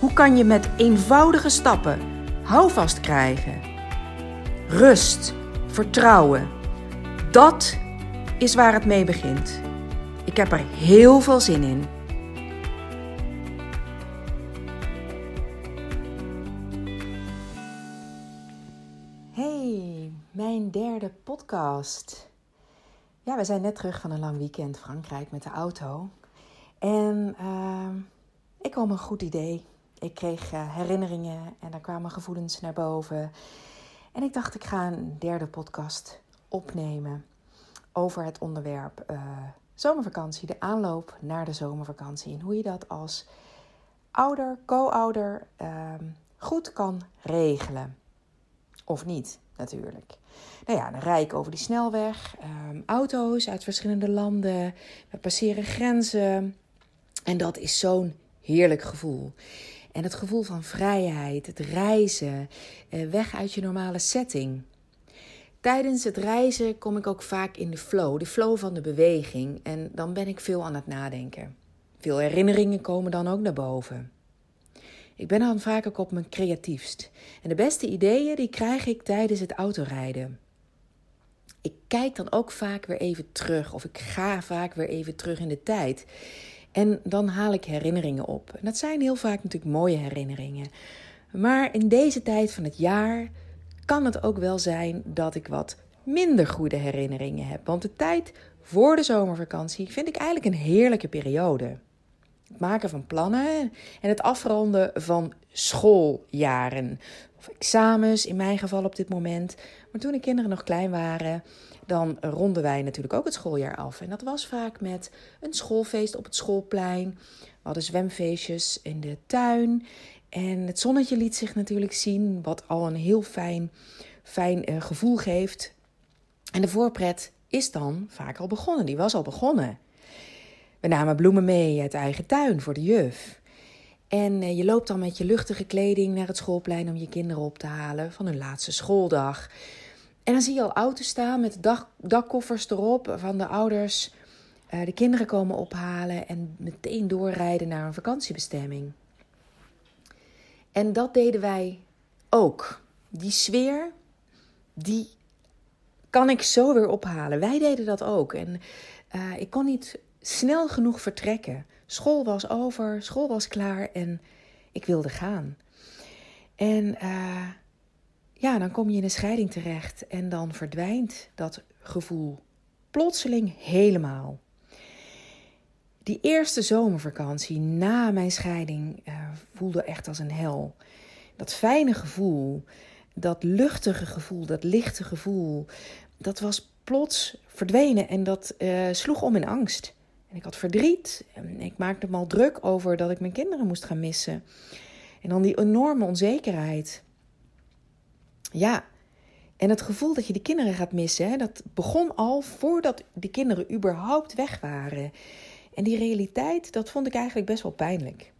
Hoe kan je met eenvoudige stappen houvast krijgen? Rust, vertrouwen. Dat is waar het mee begint. Ik heb er heel veel zin in. Hey, mijn derde podcast. Ja, we zijn net terug van een lang weekend Frankrijk met de auto. En uh, ik kwam een goed idee. Ik kreeg uh, herinneringen en er kwamen gevoelens naar boven. En ik dacht, ik ga een derde podcast opnemen over het onderwerp uh, zomervakantie, de aanloop naar de zomervakantie. En hoe je dat als ouder, co-ouder uh, goed kan regelen. Of niet, natuurlijk. Nou ja, dan rijd ik over die snelweg. Um, auto's uit verschillende landen. We passeren grenzen. En dat is zo'n heerlijk gevoel. En het gevoel van vrijheid, het reizen, eh, weg uit je normale setting. Tijdens het reizen kom ik ook vaak in de flow, de flow van de beweging. En dan ben ik veel aan het nadenken. Veel herinneringen komen dan ook naar boven. Ik ben dan vaak ook op mijn creatiefst. En de beste ideeën die krijg ik tijdens het autorijden. Ik kijk dan ook vaak weer even terug, of ik ga vaak weer even terug in de tijd. En dan haal ik herinneringen op. En dat zijn heel vaak natuurlijk mooie herinneringen. Maar in deze tijd van het jaar kan het ook wel zijn dat ik wat minder goede herinneringen heb. Want de tijd voor de zomervakantie vind ik eigenlijk een heerlijke periode. Het maken van plannen en het afronden van schooljaren. Of examens in mijn geval op dit moment. Maar toen de kinderen nog klein waren, dan ronden wij natuurlijk ook het schooljaar af. En dat was vaak met een schoolfeest op het schoolplein. We hadden zwemfeestjes in de tuin. En het zonnetje liet zich natuurlijk zien, wat al een heel fijn, fijn uh, gevoel geeft. En de voorpret is dan vaak al begonnen. Die was al begonnen. We namen bloemen mee uit eigen tuin voor de juf. En uh, je loopt dan met je luchtige kleding naar het schoolplein om je kinderen op te halen van hun laatste schooldag. En dan zie je al auto's staan met dak, dakkoffers erop van de ouders. Uh, de kinderen komen ophalen en meteen doorrijden naar een vakantiebestemming. En dat deden wij ook. Die sfeer, die kan ik zo weer ophalen. Wij deden dat ook. En uh, ik kon niet snel genoeg vertrekken. School was over, school was klaar en ik wilde gaan. En uh, ja, dan kom je in een scheiding terecht en dan verdwijnt dat gevoel plotseling helemaal. Die eerste zomervakantie na mijn scheiding uh, voelde echt als een hel. Dat fijne gevoel, dat luchtige gevoel, dat lichte gevoel, dat was plots verdwenen en dat uh, sloeg om in angst. En ik had verdriet en ik maakte me al druk over dat ik mijn kinderen moest gaan missen. En dan die enorme onzekerheid. Ja, en het gevoel dat je de kinderen gaat missen, dat begon al voordat de kinderen überhaupt weg waren. En die realiteit, dat vond ik eigenlijk best wel pijnlijk.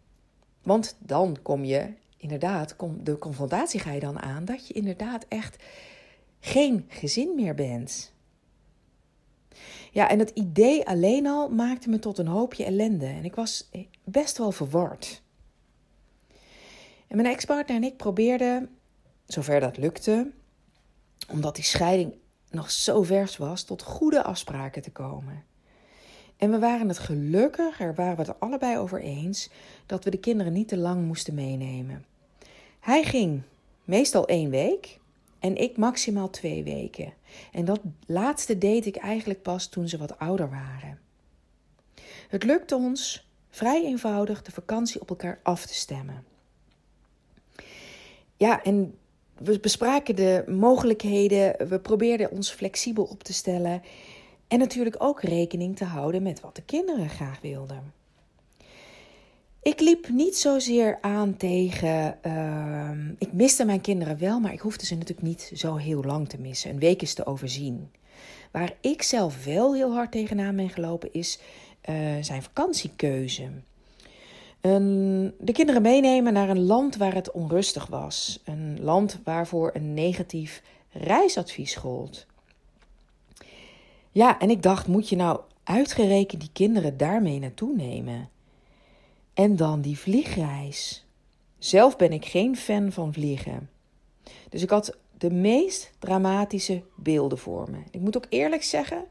Want dan kom je, inderdaad, de confrontatie ga je dan aan dat je inderdaad echt geen gezin meer bent. Ja, en het idee alleen al maakte me tot een hoopje ellende. En ik was best wel verward. En mijn ex-partner en ik probeerden zover dat lukte, omdat die scheiding nog zo vers was, tot goede afspraken te komen. En we waren het gelukkig, er waren we het allebei over eens, dat we de kinderen niet te lang moesten meenemen. Hij ging meestal één week en ik maximaal twee weken. En dat laatste deed ik eigenlijk pas toen ze wat ouder waren. Het lukte ons vrij eenvoudig de vakantie op elkaar af te stemmen. Ja, en we bespraken de mogelijkheden, we probeerden ons flexibel op te stellen en natuurlijk ook rekening te houden met wat de kinderen graag wilden. Ik liep niet zozeer aan tegen. Uh, ik miste mijn kinderen wel, maar ik hoefde ze natuurlijk niet zo heel lang te missen. Een week is te overzien. Waar ik zelf wel heel hard tegenaan ben gelopen, is uh, zijn vakantiekeuze. De kinderen meenemen naar een land waar het onrustig was. Een land waarvoor een negatief reisadvies gold. Ja, en ik dacht, moet je nou uitgerekend die kinderen daarmee naartoe nemen? En dan die vliegreis. Zelf ben ik geen fan van vliegen. Dus ik had de meest dramatische beelden voor me. Ik moet ook eerlijk zeggen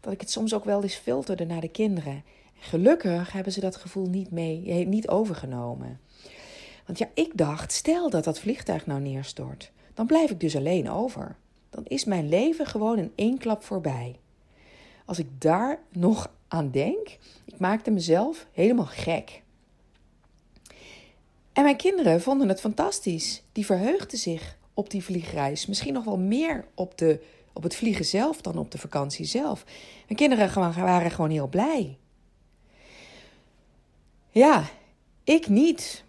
dat ik het soms ook wel eens filterde naar de kinderen. Gelukkig hebben ze dat gevoel niet, mee, niet overgenomen. Want ja, ik dacht, stel dat dat vliegtuig nou neerstort, dan blijf ik dus alleen over. Dan is mijn leven gewoon in één klap voorbij. Als ik daar nog aan denk, ik maakte mezelf helemaal gek. En mijn kinderen vonden het fantastisch. Die verheugden zich op die vliegreis. Misschien nog wel meer op, de, op het vliegen zelf dan op de vakantie zelf. Mijn kinderen waren gewoon heel blij. Ja, ik niet.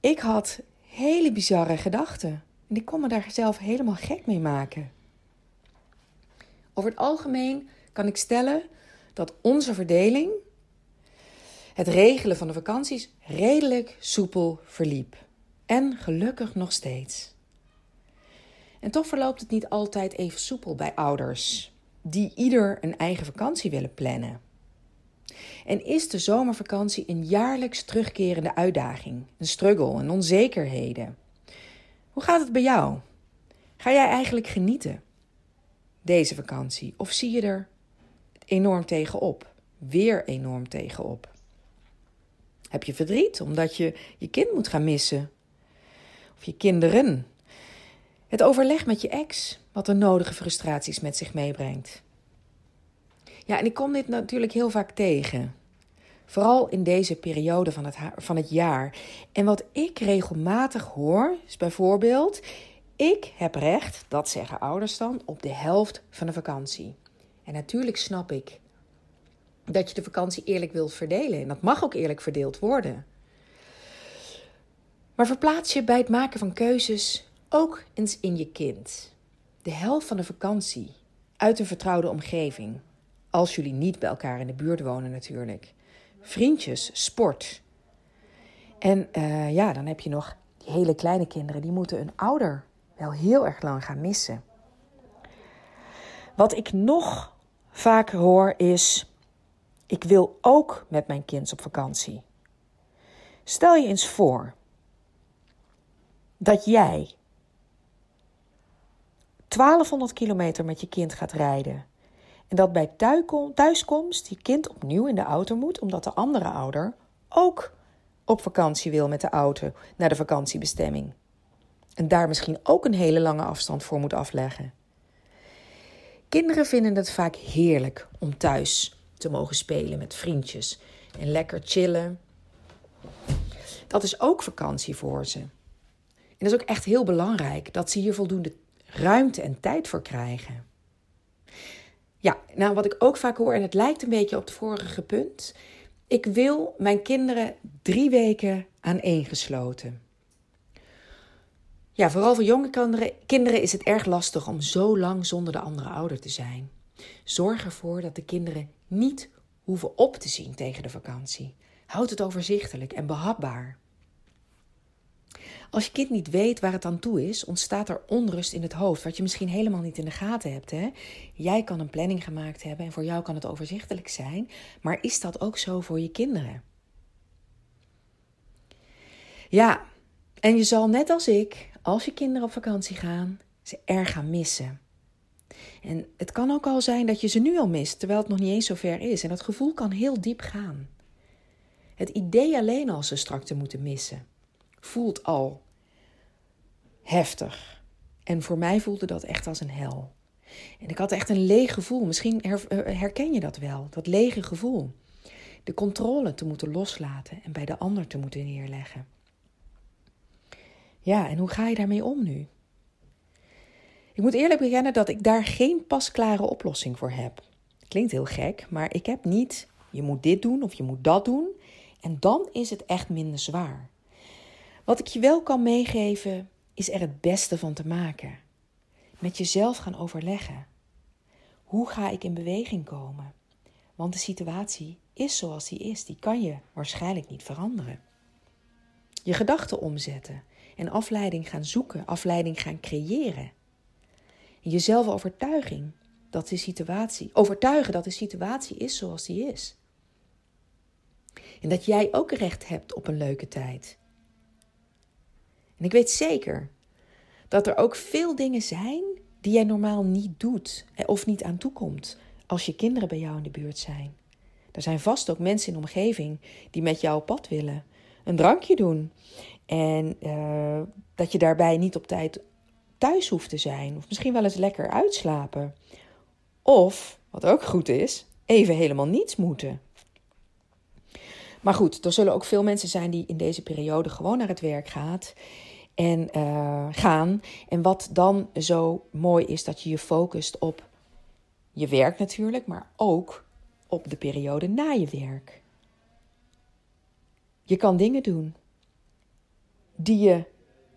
Ik had hele bizarre gedachten. En ik kon me daar zelf helemaal gek mee maken. Over het algemeen kan ik stellen dat onze verdeling, het regelen van de vakanties, redelijk soepel verliep. En gelukkig nog steeds. En toch verloopt het niet altijd even soepel bij ouders die ieder een eigen vakantie willen plannen. En is de zomervakantie een jaarlijks terugkerende uitdaging, een struggle en onzekerheden? Hoe gaat het bij jou? Ga jij eigenlijk genieten deze vakantie? Of zie je er enorm tegenop? Weer enorm tegenop? Heb je verdriet omdat je je kind moet gaan missen? Of je kinderen? Het overleg met je ex, wat de nodige frustraties met zich meebrengt. Ja, en ik kom dit natuurlijk heel vaak tegen. Vooral in deze periode van het, van het jaar. En wat ik regelmatig hoor, is bijvoorbeeld: ik heb recht, dat zeggen ouders dan, op de helft van de vakantie. En natuurlijk snap ik dat je de vakantie eerlijk wilt verdelen. En dat mag ook eerlijk verdeeld worden. Maar verplaats je bij het maken van keuzes ook eens in je kind. De helft van de vakantie uit een vertrouwde omgeving. Als jullie niet bij elkaar in de buurt wonen natuurlijk. Vriendjes, sport. En uh, ja, dan heb je nog die hele kleine kinderen. Die moeten een ouder wel heel erg lang gaan missen. Wat ik nog vaak hoor is: ik wil ook met mijn kind op vakantie. Stel je eens voor dat jij 1200 kilometer met je kind gaat rijden. En dat bij thuiskomst je kind opnieuw in de auto moet, omdat de andere ouder ook op vakantie wil met de auto naar de vakantiebestemming. En daar misschien ook een hele lange afstand voor moet afleggen. Kinderen vinden het vaak heerlijk om thuis te mogen spelen met vriendjes en lekker chillen. Dat is ook vakantie voor ze. En dat is ook echt heel belangrijk dat ze hier voldoende ruimte en tijd voor krijgen. Ja, nou wat ik ook vaak hoor, en het lijkt een beetje op het vorige punt. Ik wil mijn kinderen drie weken aaneengesloten. Ja, vooral voor jonge kinderen, kinderen is het erg lastig om zo lang zonder de andere ouder te zijn. Zorg ervoor dat de kinderen niet hoeven op te zien tegen de vakantie. Houd het overzichtelijk en behapbaar. Als je kind niet weet waar het aan toe is, ontstaat er onrust in het hoofd, wat je misschien helemaal niet in de gaten hebt. Hè? Jij kan een planning gemaakt hebben en voor jou kan het overzichtelijk zijn, maar is dat ook zo voor je kinderen? Ja, en je zal net als ik, als je kinderen op vakantie gaan, ze erg gaan missen. En het kan ook al zijn dat je ze nu al mist, terwijl het nog niet eens zo ver is. En dat gevoel kan heel diep gaan. Het idee alleen al ze straks te moeten missen voelt al heftig. En voor mij voelde dat echt als een hel. En ik had echt een leeg gevoel. Misschien eh, herken je dat wel, dat lege gevoel. De controle te moeten loslaten en bij de ander te moeten neerleggen. Ja, en hoe ga je daarmee om nu? Ik moet eerlijk bekennen dat ik daar geen pasklare oplossing voor heb. Klinkt heel gek, maar ik heb niet je moet dit doen of je moet dat doen. En dan is het echt minder zwaar. Wat ik je wel kan meegeven, is er het beste van te maken. Met jezelf gaan overleggen. Hoe ga ik in beweging komen? Want de situatie is zoals die is. Die kan je waarschijnlijk niet veranderen. Je gedachten omzetten en afleiding gaan zoeken, afleiding gaan creëren. jezelf overtuiging dat de situatie, overtuigen dat de situatie is zoals die is. En dat jij ook recht hebt op een leuke tijd. En ik weet zeker dat er ook veel dingen zijn die jij normaal niet doet of niet aan toekomt als je kinderen bij jou in de buurt zijn. Er zijn vast ook mensen in de omgeving die met jou op pad willen, een drankje doen. En uh, dat je daarbij niet op tijd thuis hoeft te zijn, of misschien wel eens lekker uitslapen. Of, wat ook goed is, even helemaal niets moeten. Maar goed, er zullen ook veel mensen zijn die in deze periode gewoon naar het werk gaat en uh, gaan. En wat dan zo mooi is, dat je je focust op je werk natuurlijk, maar ook op de periode na je werk. Je kan dingen doen die je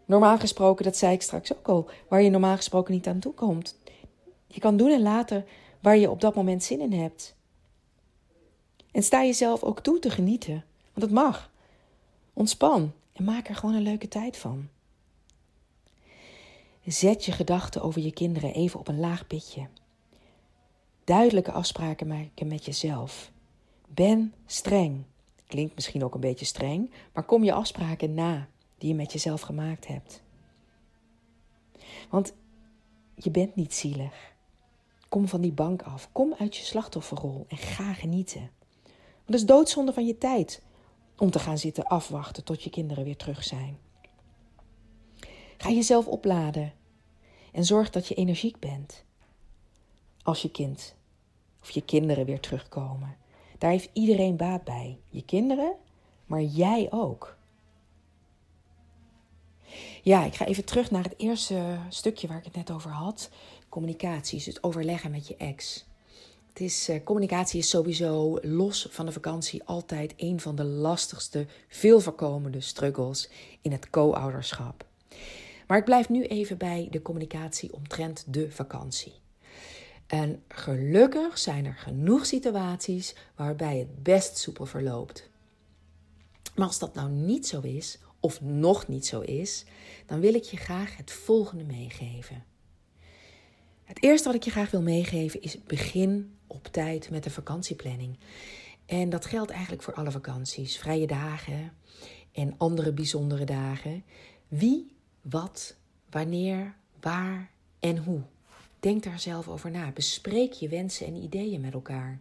normaal gesproken, dat zei ik straks ook al, waar je normaal gesproken niet aan toe komt. Je kan doen en laten waar je op dat moment zin in hebt. En sta jezelf ook toe te genieten, want het mag. Ontspan en maak er gewoon een leuke tijd van. Zet je gedachten over je kinderen even op een laag pitje. Duidelijke afspraken maken met jezelf. Ben streng. Klinkt misschien ook een beetje streng, maar kom je afspraken na die je met jezelf gemaakt hebt. Want je bent niet zielig. Kom van die bank af. Kom uit je slachtofferrol en ga genieten. Het is doodzonde van je tijd om te gaan zitten afwachten tot je kinderen weer terug zijn. Ga jezelf opladen en zorg dat je energiek bent. Als je kind of je kinderen weer terugkomen. Daar heeft iedereen baat bij. Je kinderen, maar jij ook. Ja, ik ga even terug naar het eerste stukje waar ik het net over had. Communicatie, dus het overleggen met je ex. Uh, communicatie is sowieso los van de vakantie altijd een van de lastigste, veel voorkomende struggles in het co-ouderschap. Maar ik blijf nu even bij de communicatie omtrent de vakantie. En gelukkig zijn er genoeg situaties waarbij het best soepel verloopt. Maar als dat nou niet zo is, of nog niet zo is, dan wil ik je graag het volgende meegeven. Het eerste wat ik je graag wil meegeven is begin op tijd met de vakantieplanning. En dat geldt eigenlijk voor alle vakanties, vrije dagen en andere bijzondere dagen. Wie, wat, wanneer, waar en hoe. Denk daar zelf over na. Bespreek je wensen en ideeën met elkaar.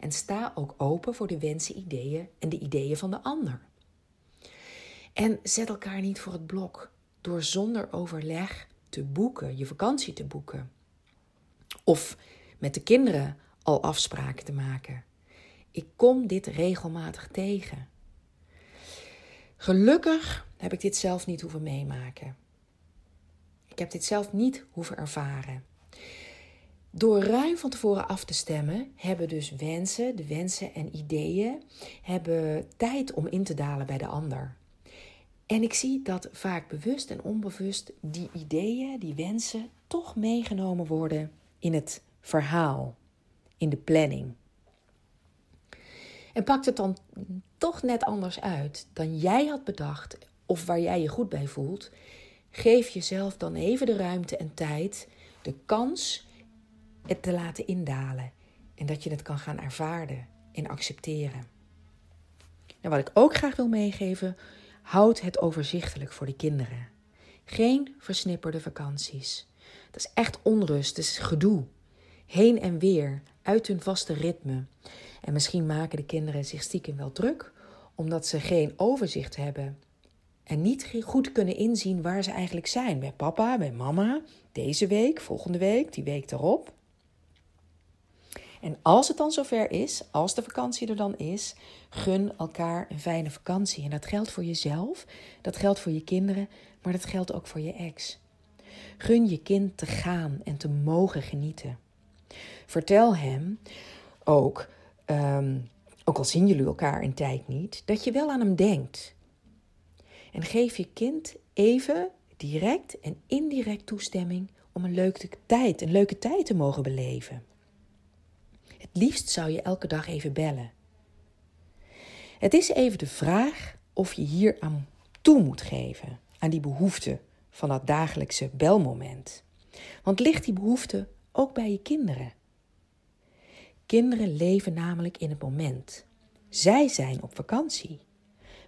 En sta ook open voor de wensen, ideeën en de ideeën van de ander. En zet elkaar niet voor het blok door zonder overleg te boeken, je vakantie te boeken. Of met de kinderen al afspraken te maken. Ik kom dit regelmatig tegen. Gelukkig heb ik dit zelf niet hoeven meemaken. Ik heb dit zelf niet hoeven ervaren. Door ruim van tevoren af te stemmen, hebben dus wensen, de wensen en ideeën, hebben tijd om in te dalen bij de ander. En ik zie dat vaak bewust en onbewust die ideeën, die wensen, toch meegenomen worden in het verhaal, in de planning. En pakt het dan toch net anders uit dan jij had bedacht of waar jij je goed bij voelt, geef jezelf dan even de ruimte en tijd, de kans het te laten indalen en dat je het kan gaan ervaren en accepteren. En wat ik ook graag wil meegeven, houd het overzichtelijk voor de kinderen. Geen versnipperde vakanties. Dat is echt onrust, dat is gedoe. Heen en weer, uit hun vaste ritme. En misschien maken de kinderen zich stiekem wel druk, omdat ze geen overzicht hebben en niet goed kunnen inzien waar ze eigenlijk zijn. Bij papa, bij mama, deze week, volgende week, die week erop. En als het dan zover is, als de vakantie er dan is, gun elkaar een fijne vakantie. En dat geldt voor jezelf, dat geldt voor je kinderen, maar dat geldt ook voor je ex. Gun je kind te gaan en te mogen genieten. Vertel hem ook, ehm, ook al zien jullie elkaar een tijd niet, dat je wel aan hem denkt. En geef je kind even direct en indirect toestemming om een leuke tijd, een leuke tijd te mogen beleven. Het liefst zou je elke dag even bellen. Het is even de vraag of je hier aan toe moet geven, aan die behoefte van dat dagelijkse belmoment. Want ligt die behoefte ook bij je kinderen? Kinderen leven namelijk in het moment. Zij zijn op vakantie.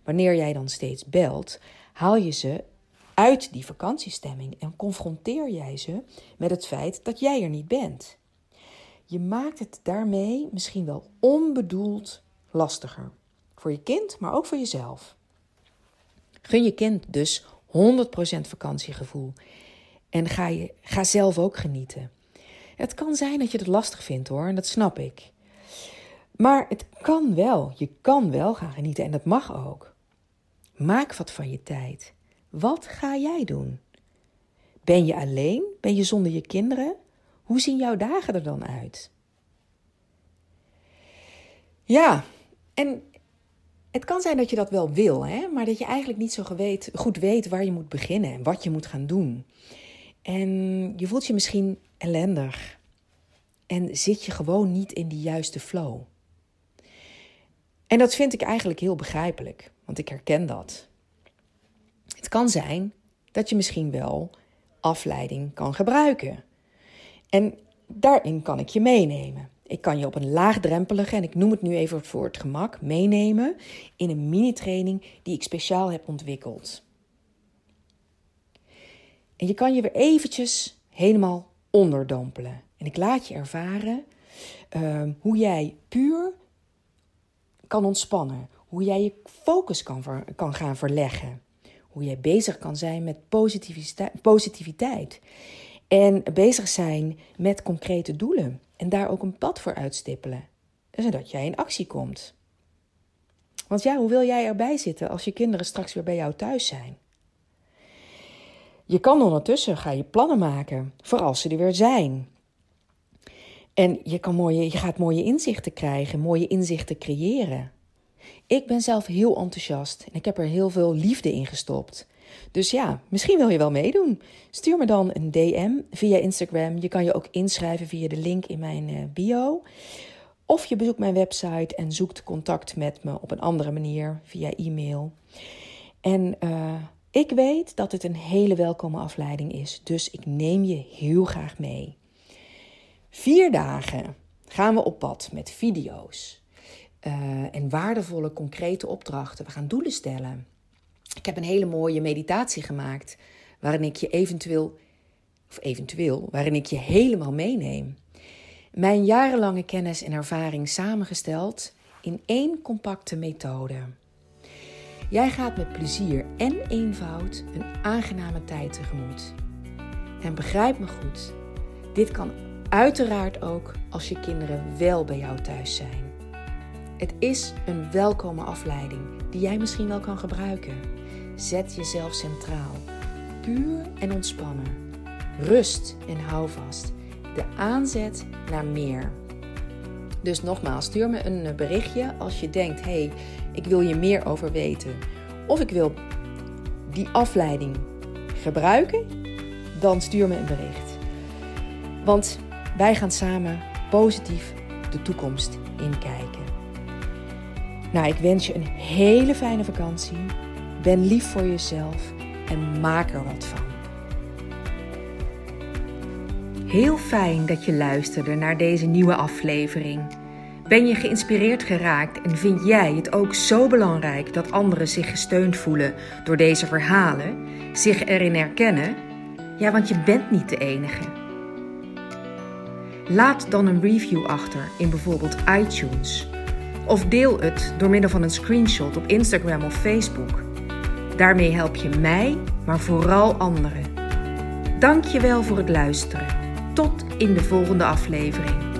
Wanneer jij dan steeds belt, haal je ze uit die vakantiestemming en confronteer jij ze met het feit dat jij er niet bent. Je maakt het daarmee misschien wel onbedoeld lastiger. Voor je kind, maar ook voor jezelf. Gun je kind dus 100% vakantiegevoel. En ga, je, ga zelf ook genieten. Het kan zijn dat je het lastig vindt hoor, en dat snap ik. Maar het kan wel. Je kan wel gaan genieten en dat mag ook. Maak wat van je tijd. Wat ga jij doen? Ben je alleen? Ben je zonder je kinderen? Hoe zien jouw dagen er dan uit? Ja, en het kan zijn dat je dat wel wil, hè? maar dat je eigenlijk niet zo goed weet waar je moet beginnen en wat je moet gaan doen. En je voelt je misschien ellendig en zit je gewoon niet in die juiste flow. En dat vind ik eigenlijk heel begrijpelijk, want ik herken dat. Het kan zijn dat je misschien wel afleiding kan gebruiken. En daarin kan ik je meenemen. Ik kan je op een laagdrempelige, en ik noem het nu even voor het gemak, meenemen in een mini-training die ik speciaal heb ontwikkeld. En je kan je weer eventjes helemaal onderdompelen. En ik laat je ervaren uh, hoe jij puur kan ontspannen. Hoe jij je focus kan, kan gaan verleggen. Hoe jij bezig kan zijn met positiviteit. En bezig zijn met concrete doelen. En daar ook een pad voor uitstippelen. Zodat jij in actie komt. Want ja, hoe wil jij erbij zitten als je kinderen straks weer bij jou thuis zijn? Je kan ondertussen ga je plannen maken voor als ze er weer zijn. En je, kan mooie, je gaat mooie inzichten krijgen, mooie inzichten creëren. Ik ben zelf heel enthousiast en ik heb er heel veel liefde in gestopt. Dus ja, misschien wil je wel meedoen. Stuur me dan een DM via Instagram. Je kan je ook inschrijven via de link in mijn eh, bio. Of je bezoekt mijn website en zoekt contact met me op een andere manier via e-mail. En uh, ik weet dat het een hele welkome afleiding is, dus ik neem je heel graag mee. Vier dagen gaan we op pad met video's uh, en waardevolle concrete opdrachten. We gaan doelen stellen. Ik heb een hele mooie meditatie gemaakt waarin ik je eventueel, of eventueel, waarin ik je helemaal meeneem. Mijn jarenlange kennis en ervaring samengesteld in één compacte methode. Jij gaat met plezier en eenvoud een aangename tijd tegemoet. En begrijp me goed, dit kan uiteraard ook als je kinderen wel bij jou thuis zijn. Het is een welkome afleiding die jij misschien wel kan gebruiken. Zet jezelf centraal, puur en ontspannen. Rust en hou vast. De aanzet naar meer. Dus nogmaals, stuur me een berichtje als je denkt: hé, hey, ik wil je meer over weten. Of ik wil die afleiding gebruiken, dan stuur me een bericht. Want wij gaan samen positief de toekomst inkijken. Nou, ik wens je een hele fijne vakantie. Ben lief voor jezelf en maak er wat van. Heel fijn dat je luisterde naar deze nieuwe aflevering. Ben je geïnspireerd geraakt en vind jij het ook zo belangrijk dat anderen zich gesteund voelen door deze verhalen, zich erin herkennen? Ja, want je bent niet de enige. Laat dan een review achter in bijvoorbeeld iTunes. Of deel het door middel van een screenshot op Instagram of Facebook. Daarmee help je mij, maar vooral anderen. Dank je wel voor het luisteren. Tot in de volgende aflevering.